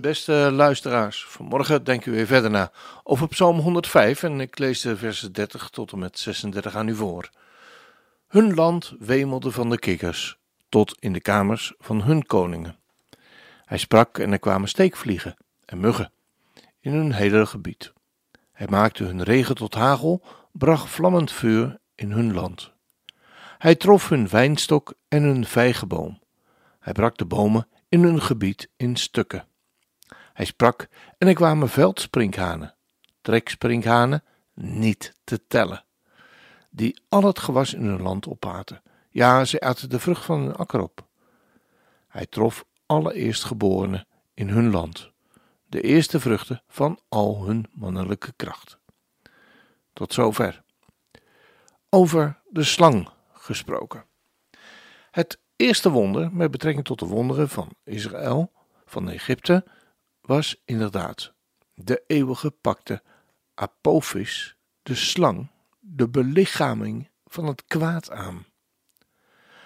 Beste luisteraars, vanmorgen denken we weer verder na over Psalm 105 en ik lees de versen 30 tot en met 36 aan u voor. Hun land wemelde van de kikkers, tot in de kamers van hun koningen. Hij sprak en er kwamen steekvliegen en muggen in hun hele gebied. Hij maakte hun regen tot hagel, bracht vlammend vuur in hun land. Hij trof hun wijnstok en hun vijgenboom. Hij brak de bomen in hun gebied in stukken. Hij sprak en er kwamen veldsprinkhanen, treksprinkhanen, niet te tellen, die al het gewas in hun land opaten. Ja, ze aten de vrucht van hun akker op. Hij trof alle eerstgeborenen in hun land, de eerste vruchten van al hun mannelijke kracht. Tot zover. Over de slang gesproken. Het eerste wonder met betrekking tot de wonderen van Israël, van Egypte, was inderdaad de eeuwige pakte Apophis, de slang, de belichaming van het kwaad aan.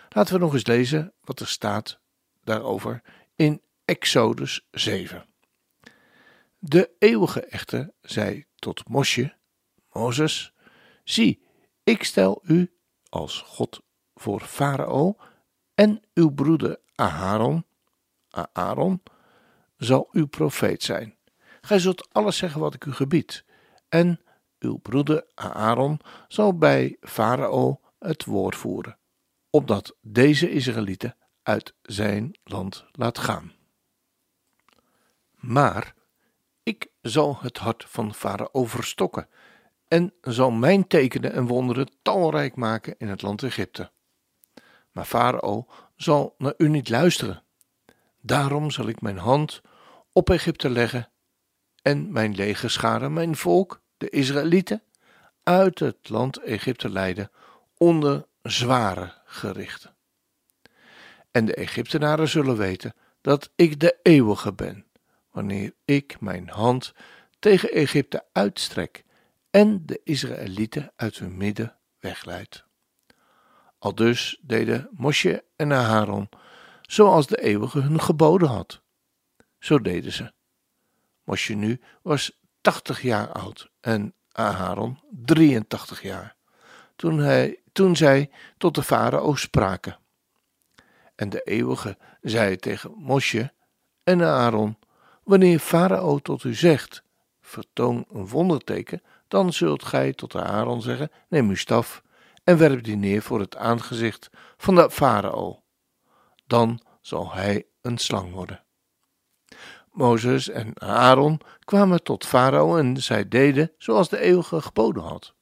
Laten we nog eens lezen wat er staat daarover in Exodus 7. De eeuwige echter zei tot Mosje, Mozes, zie, ik stel u als God voor Farao en uw broeder Aharon, Aaron, zal uw profeet zijn. Gij zult alles zeggen wat ik u gebied. En uw broeder Aaron zal bij Farao het woord voeren, opdat deze Israëlieten uit zijn land laat gaan. Maar ik zal het hart van Farao verstokken en zal mijn tekenen en wonderen talrijk maken in het land Egypte. Maar Farao zal naar u niet luisteren. Daarom zal ik mijn hand op Egypte leggen en mijn legerscharen, mijn volk, de Israëlieten, uit het land Egypte leiden onder zware gerichten. En de Egyptenaren zullen weten dat ik de eeuwige ben, wanneer ik mijn hand tegen Egypte uitstrek en de Israëlieten uit hun midden wegleid. Al dus deden Mosje en Aharon zoals de eeuwige hun geboden had. Zo deden ze. Mosje nu was 80 jaar oud en Aharon 83 jaar, toen, hij, toen zij tot de farao spraken. En de eeuwige zei tegen Mosje en Aaron, wanneer farao tot u zegt, vertoon een wonderteken, dan zult gij tot Aaron zeggen, neem uw staf en werp die neer voor het aangezicht van de farao. Dan zal hij een slang worden. Mozes en Aaron kwamen tot Farao en zij deden zoals de eeuwige geboden had.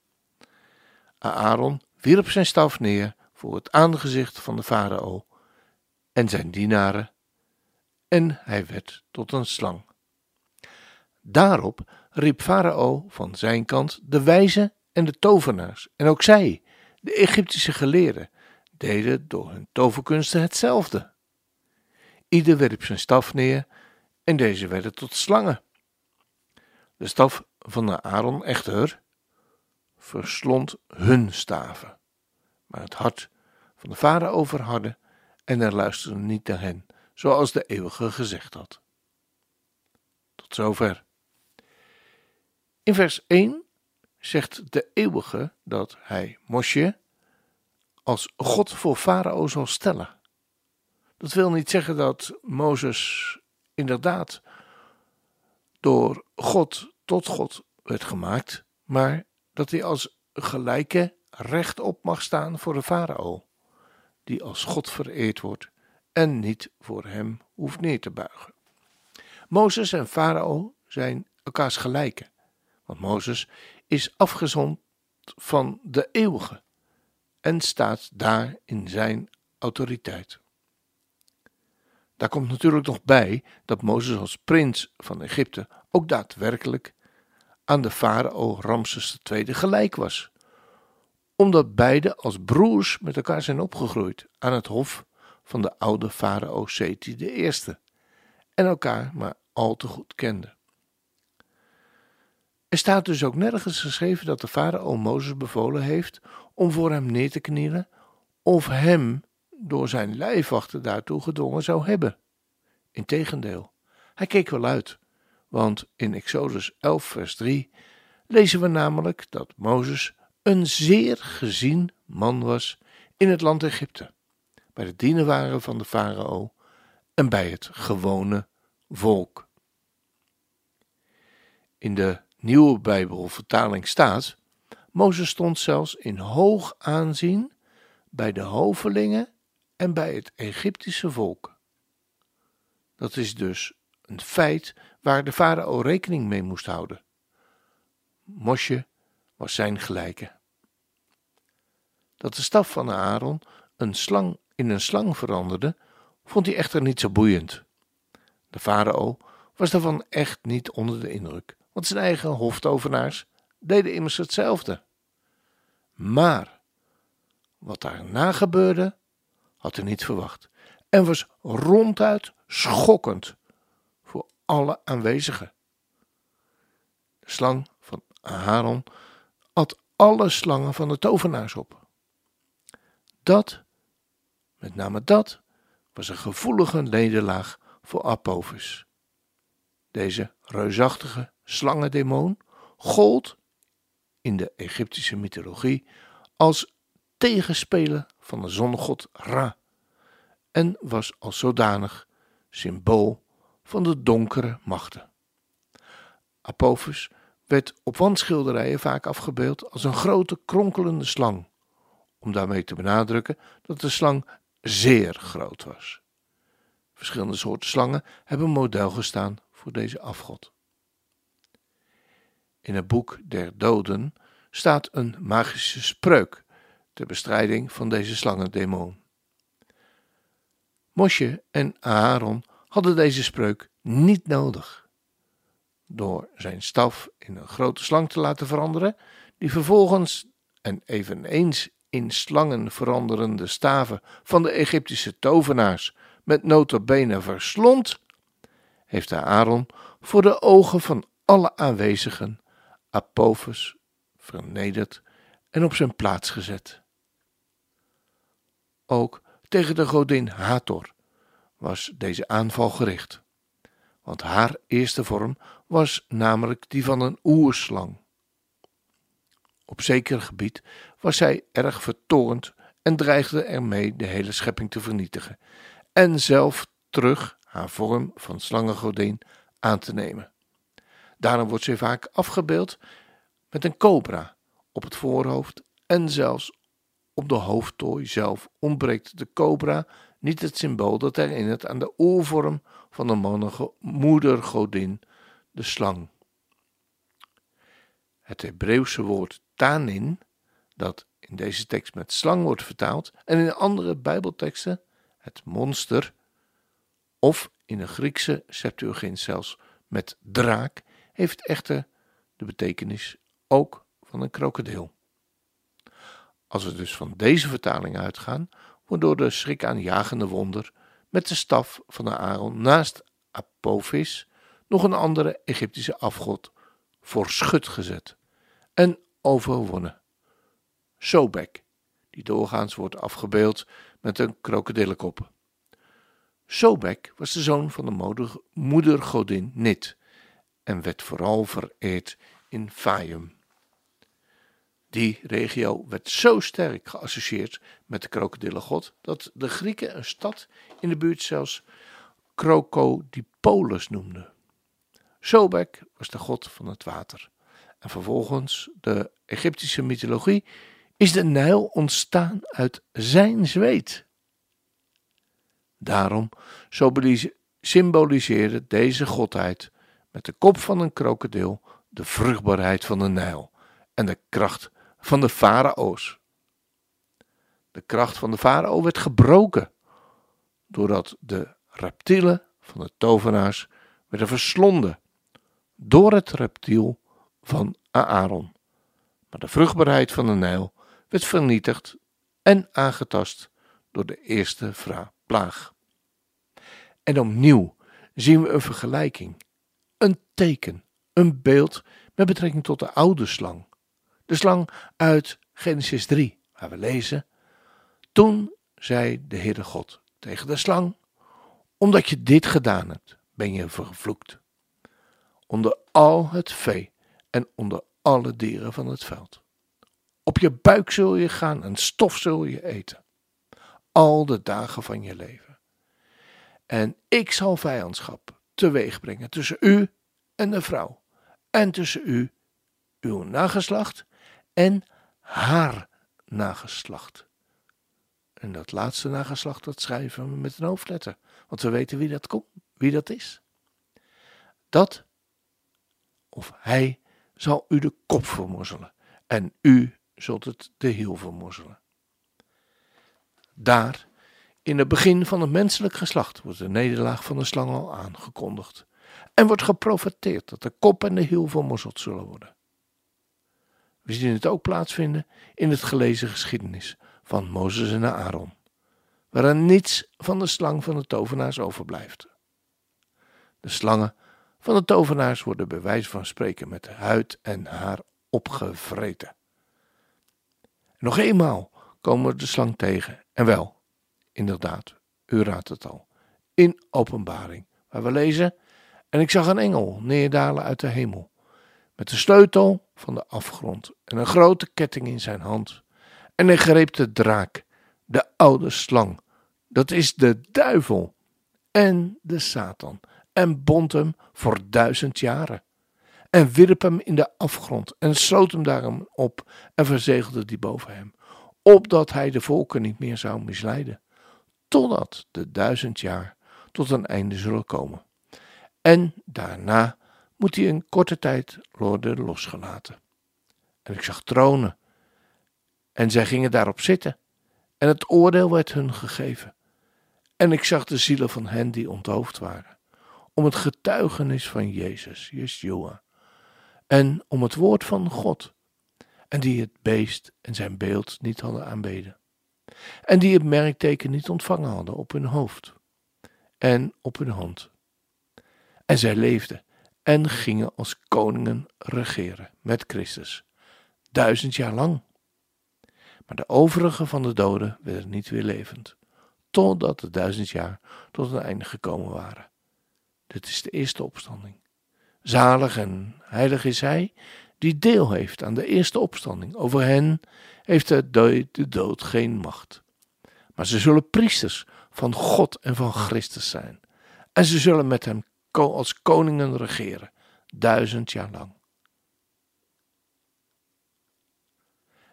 Aaron wierp zijn staf neer voor het aangezicht van de farao en zijn dienaren, en hij werd tot een slang. Daarop riep farao van zijn kant de wijzen en de tovenaars, en ook zij, de Egyptische geleerden, deden door hun toverkunsten hetzelfde. Ieder werp zijn staf neer en deze werden tot slangen. De staf van de Aaron echter verslond hun staven, maar het hart van de vader overhadde en er luisterde niet naar hen, zoals de eeuwige gezegd had. Tot zover. In vers 1 zegt de eeuwige dat hij Mosje als God voor Farao zal stellen. Dat wil niet zeggen dat Mozes inderdaad door God tot God werd gemaakt, maar dat hij als gelijke rechtop mag staan voor de farao, die als God vereerd wordt en niet voor hem hoeft neer te buigen. Mozes en farao zijn elkaars gelijke, want Mozes is afgezond van de eeuwige en staat daar in zijn autoriteit. Daar komt natuurlijk nog bij dat Mozes als prins van Egypte ook daadwerkelijk aan de farao Ramses II gelijk was, omdat beide als broers met elkaar zijn opgegroeid aan het hof van de oude farao Seti I en elkaar maar al te goed kenden. Er staat dus ook nergens geschreven dat de farao Mozes bevolen heeft om voor hem neer te knielen of hem door zijn lijfwachten daartoe gedwongen zou hebben. Integendeel, hij keek wel uit, want in Exodus 11 vers 3 lezen we namelijk dat Mozes een zeer gezien man was in het land Egypte, bij de dienaren van de farao en bij het gewone volk. In de nieuwe Bijbelvertaling staat: Mozes stond zelfs in hoog aanzien bij de hovelingen en bij het Egyptische volk. Dat is dus een feit waar de farao rekening mee moest houden. Mosje was zijn gelijke. Dat de staf van Aaron een slang in een slang veranderde, vond hij echter niet zo boeiend. De farao was daarvan echt niet onder de indruk, want zijn eigen hoftovenaars deden immers hetzelfde. Maar wat daarna gebeurde, had hij niet verwacht en was ronduit schokkend voor alle aanwezigen. De slang van Aaron at alle slangen van de tovenaars op. Dat, met name dat, was een gevoelige nederlaag voor Apophis. Deze reusachtige slangendemon gold in de Egyptische mythologie als tegenspeler van de zonnegod Ra en was als zodanig symbool van de donkere machten. Apophis werd op wandschilderijen vaak afgebeeld als een grote kronkelende slang, om daarmee te benadrukken dat de slang zeer groot was. Verschillende soorten slangen hebben model gestaan voor deze afgod. In het boek der doden staat een magische spreuk ter bestrijding van deze slangendemon. Mosje en Aaron hadden deze spreuk niet nodig. Door zijn staf in een grote slang te laten veranderen, die vervolgens en eveneens in slangen veranderende staven van de Egyptische tovenaars met notabene verslond, heeft Aaron voor de ogen van alle aanwezigen Apophis vernederd en op zijn plaats gezet. Ook tegen de godin Hathor was deze aanval gericht, want haar eerste vorm was namelijk die van een oerslang. Op zeker gebied was zij erg vertoornd en dreigde ermee de hele schepping te vernietigen en zelf terug haar vorm van slangengodin aan te nemen. Daarom wordt zij vaak afgebeeld met een cobra op het voorhoofd en zelfs op de hoofdtooi zelf ontbreekt de cobra niet het symbool dat herinnert aan de oorvorm van de moedergodin, de slang. Het Hebreeuwse woord tanin, dat in deze tekst met slang wordt vertaald en in andere Bijbelteksten het monster, of in een Griekse Septuagint zelfs met draak, heeft echter de betekenis ook van een krokodil. Als we dus van deze vertaling uitgaan, wordt door de schrikaanjagende wonder met de staf van de Aaron naast Apophis nog een andere Egyptische afgod voor schut gezet en overwonnen. Sobek, die doorgaans wordt afgebeeld met een krokodillenkop. Sobek was de zoon van de moedergodin Nit en werd vooral vereerd in Fayum. Die regio werd zo sterk geassocieerd met de krokodillengod dat de Grieken een stad in de buurt zelfs Crocodipolis noemden. Sobek was de god van het water. En vervolgens de Egyptische mythologie is de Nijl ontstaan uit zijn zweet. Daarom symboliseerde deze godheid met de kop van een krokodil de vruchtbaarheid van de Nijl en de kracht van de farao's. De kracht van de farao werd gebroken doordat de reptielen van de tovenaars werden verslonden door het reptiel van Aaron. Maar de vruchtbaarheid van de Nijl werd vernietigd en aangetast door de eerste plaag. En opnieuw zien we een vergelijking, een teken, een beeld met betrekking tot de oude slang. De slang uit Genesis 3, waar we lezen: Toen zei de Heere God tegen de slang: Omdat je dit gedaan hebt, ben je vervloekt. Onder al het vee en onder alle dieren van het veld. Op je buik zul je gaan en stof zul je eten. Al de dagen van je leven. En ik zal vijandschap teweeg brengen tussen u en de vrouw. En tussen u, uw nageslacht en haar nageslacht. En dat laatste nageslacht, dat schrijven we met een hoofdletter. Want we weten wie dat, komt, wie dat is. Dat, of hij, zal u de kop vermorzelen. En u zult het de hiel vermorzelen. Daar, in het begin van het menselijk geslacht, wordt de nederlaag van de slang al aangekondigd. En wordt geprofeteerd dat de kop en de hiel vermorzeld zullen worden. We zien het ook plaatsvinden in het gelezen geschiedenis van Mozes en Aaron, waarin niets van de slang van de tovenaars overblijft. De slangen van de tovenaars worden bij wijze van spreken met huid en haar opgevreten. nog eenmaal komen we de slang tegen, en wel, inderdaad, u raadt het al, in openbaring, waar we lezen, en ik zag een engel neerdalen uit de hemel, met de sleutel van de afgrond en een grote ketting in zijn hand. En hij greep de draak, de oude slang, dat is de duivel en de Satan, en bond hem voor duizend jaren. En wierp hem in de afgrond en sloot hem daarom op en verzegelde die boven hem, opdat hij de volken niet meer zou misleiden, totdat de duizend jaar tot een einde zullen komen. En daarna moet hij een korte tijd worden losgelaten. En ik zag tronen, en zij gingen daarop zitten, en het oordeel werd hun gegeven. En ik zag de zielen van hen die onthoofd waren, om het getuigenis van Jezus, Yeshua, en om het woord van God, en die het beest en zijn beeld niet hadden aanbeden, en die het merkteken niet ontvangen hadden op hun hoofd. En op hun hand. En zij leefden en gingen als koningen regeren met Christus, duizend jaar lang. Maar de overige van de doden werden niet weer levend, totdat de duizend jaar tot een einde gekomen waren. Dit is de eerste opstanding. Zalig en heilig is hij die deel heeft aan de eerste opstanding. Over hen heeft de dood, de dood geen macht. Maar ze zullen priesters van God en van Christus zijn. En ze zullen met hem als koningen regeren, duizend jaar lang.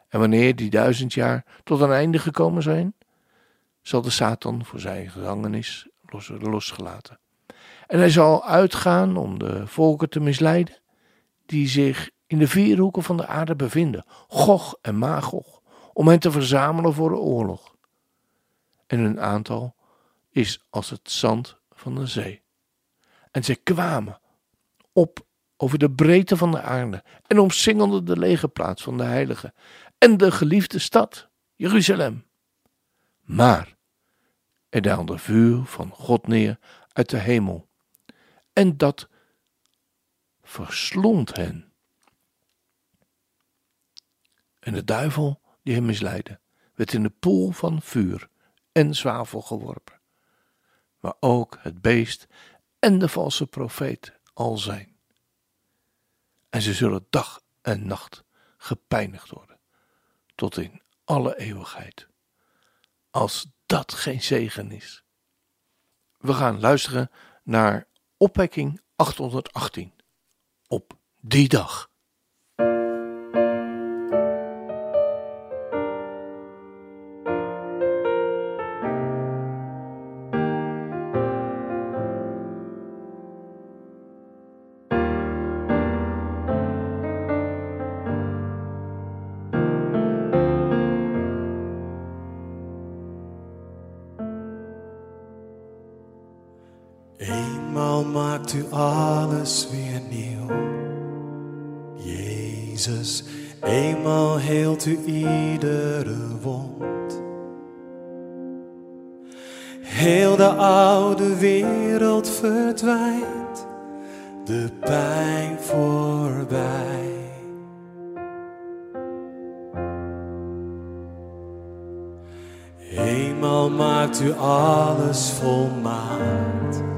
En wanneer die duizend jaar tot een einde gekomen zijn, zal de Satan voor zijn gevangenis losgelaten. En hij zal uitgaan om de volken te misleiden, die zich in de vier hoeken van de aarde bevinden, Gog en Magog, om hen te verzamelen voor de oorlog. En hun aantal is als het zand van de zee. En zij kwamen op over de breedte van de aarde en omsingelden de legerplaats van de heilige en de geliefde stad, Jeruzalem. Maar er daalde vuur van God neer uit de hemel en dat verslond hen. En de duivel die hem misleidde, werd in de poel van vuur en zwavel geworpen, waar ook het beest en de valse profeet al zijn. En ze zullen dag en nacht gepijnigd worden, tot in alle eeuwigheid. Als dat geen zegen is. We gaan luisteren naar opwekking 818. Op die dag. Maakt u alles weer nieuw. Jezus, eenmaal heelt u iedere wond. Heel de oude wereld verdwijnt, de pijn voorbij. Eenmaal maakt u alles volmaakt.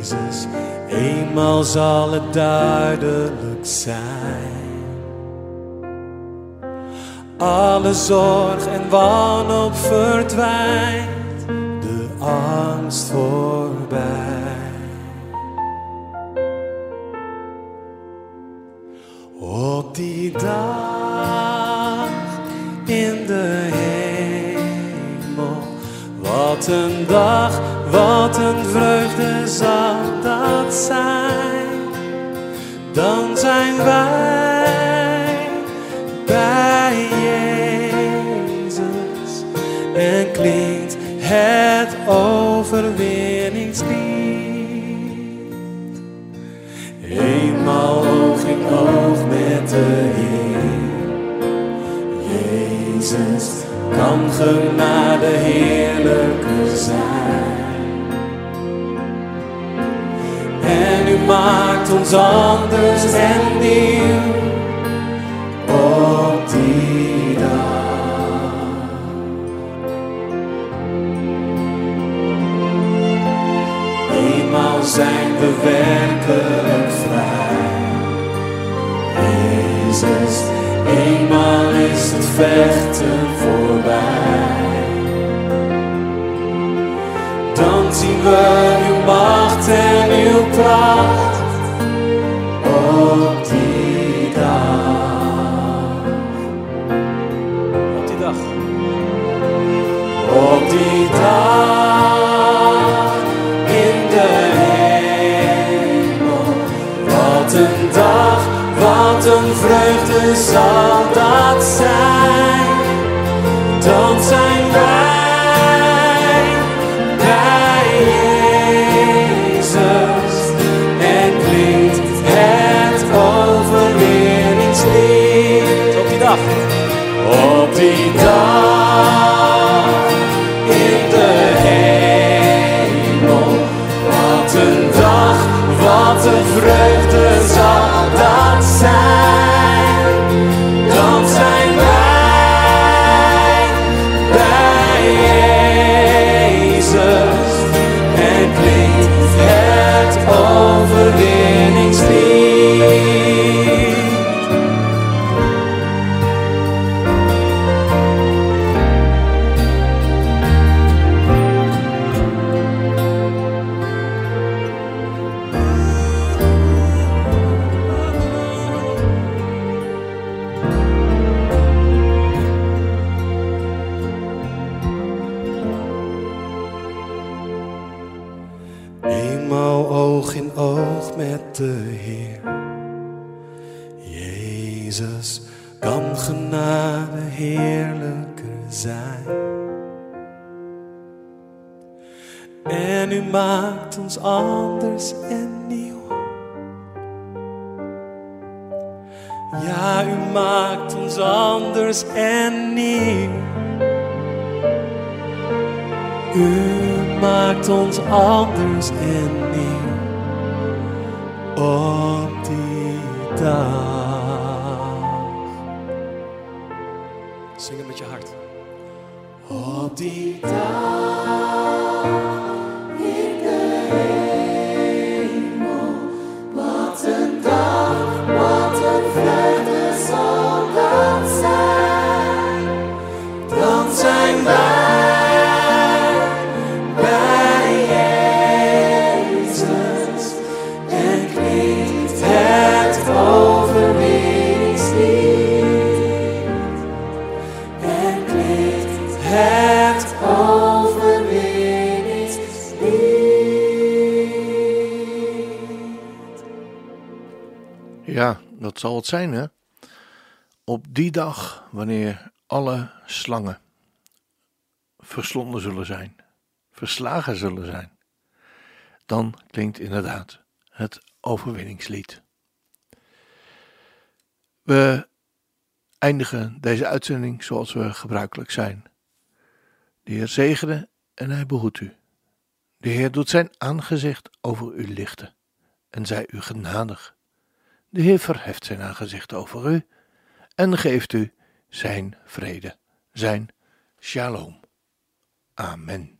Jezus, eenmaal zal het duidelijk zijn. Alle zorg en wanhoop verdwijnt, de angst voorbij. Op die dag in de hemel, wat een dag, wat een vreugde zal zijn. Dan zijn wij bij Jezus en klinkt het overwinningslied. Eenmaal oog in oog met de Heer. Jezus kan genade maakt ons anders en nieuw een vreugde zal dat zijn. Jezus kan genade heerlijker zijn. En u maakt ons anders en nieuw. Ja, u maakt ons anders en nieuw. U maakt ons anders en nieuw op die dag. Op die zal het zijn, hè? Op die dag, wanneer alle slangen verslonden zullen zijn, verslagen zullen zijn, dan klinkt inderdaad het overwinningslied. We eindigen deze uitzending zoals we gebruikelijk zijn. De Heer zegene en hij behoedt u. De Heer doet zijn aangezicht over u lichten en zij u genadig. De Heer verheft zijn aangezicht over u en geeft u zijn vrede, zijn shalom. Amen.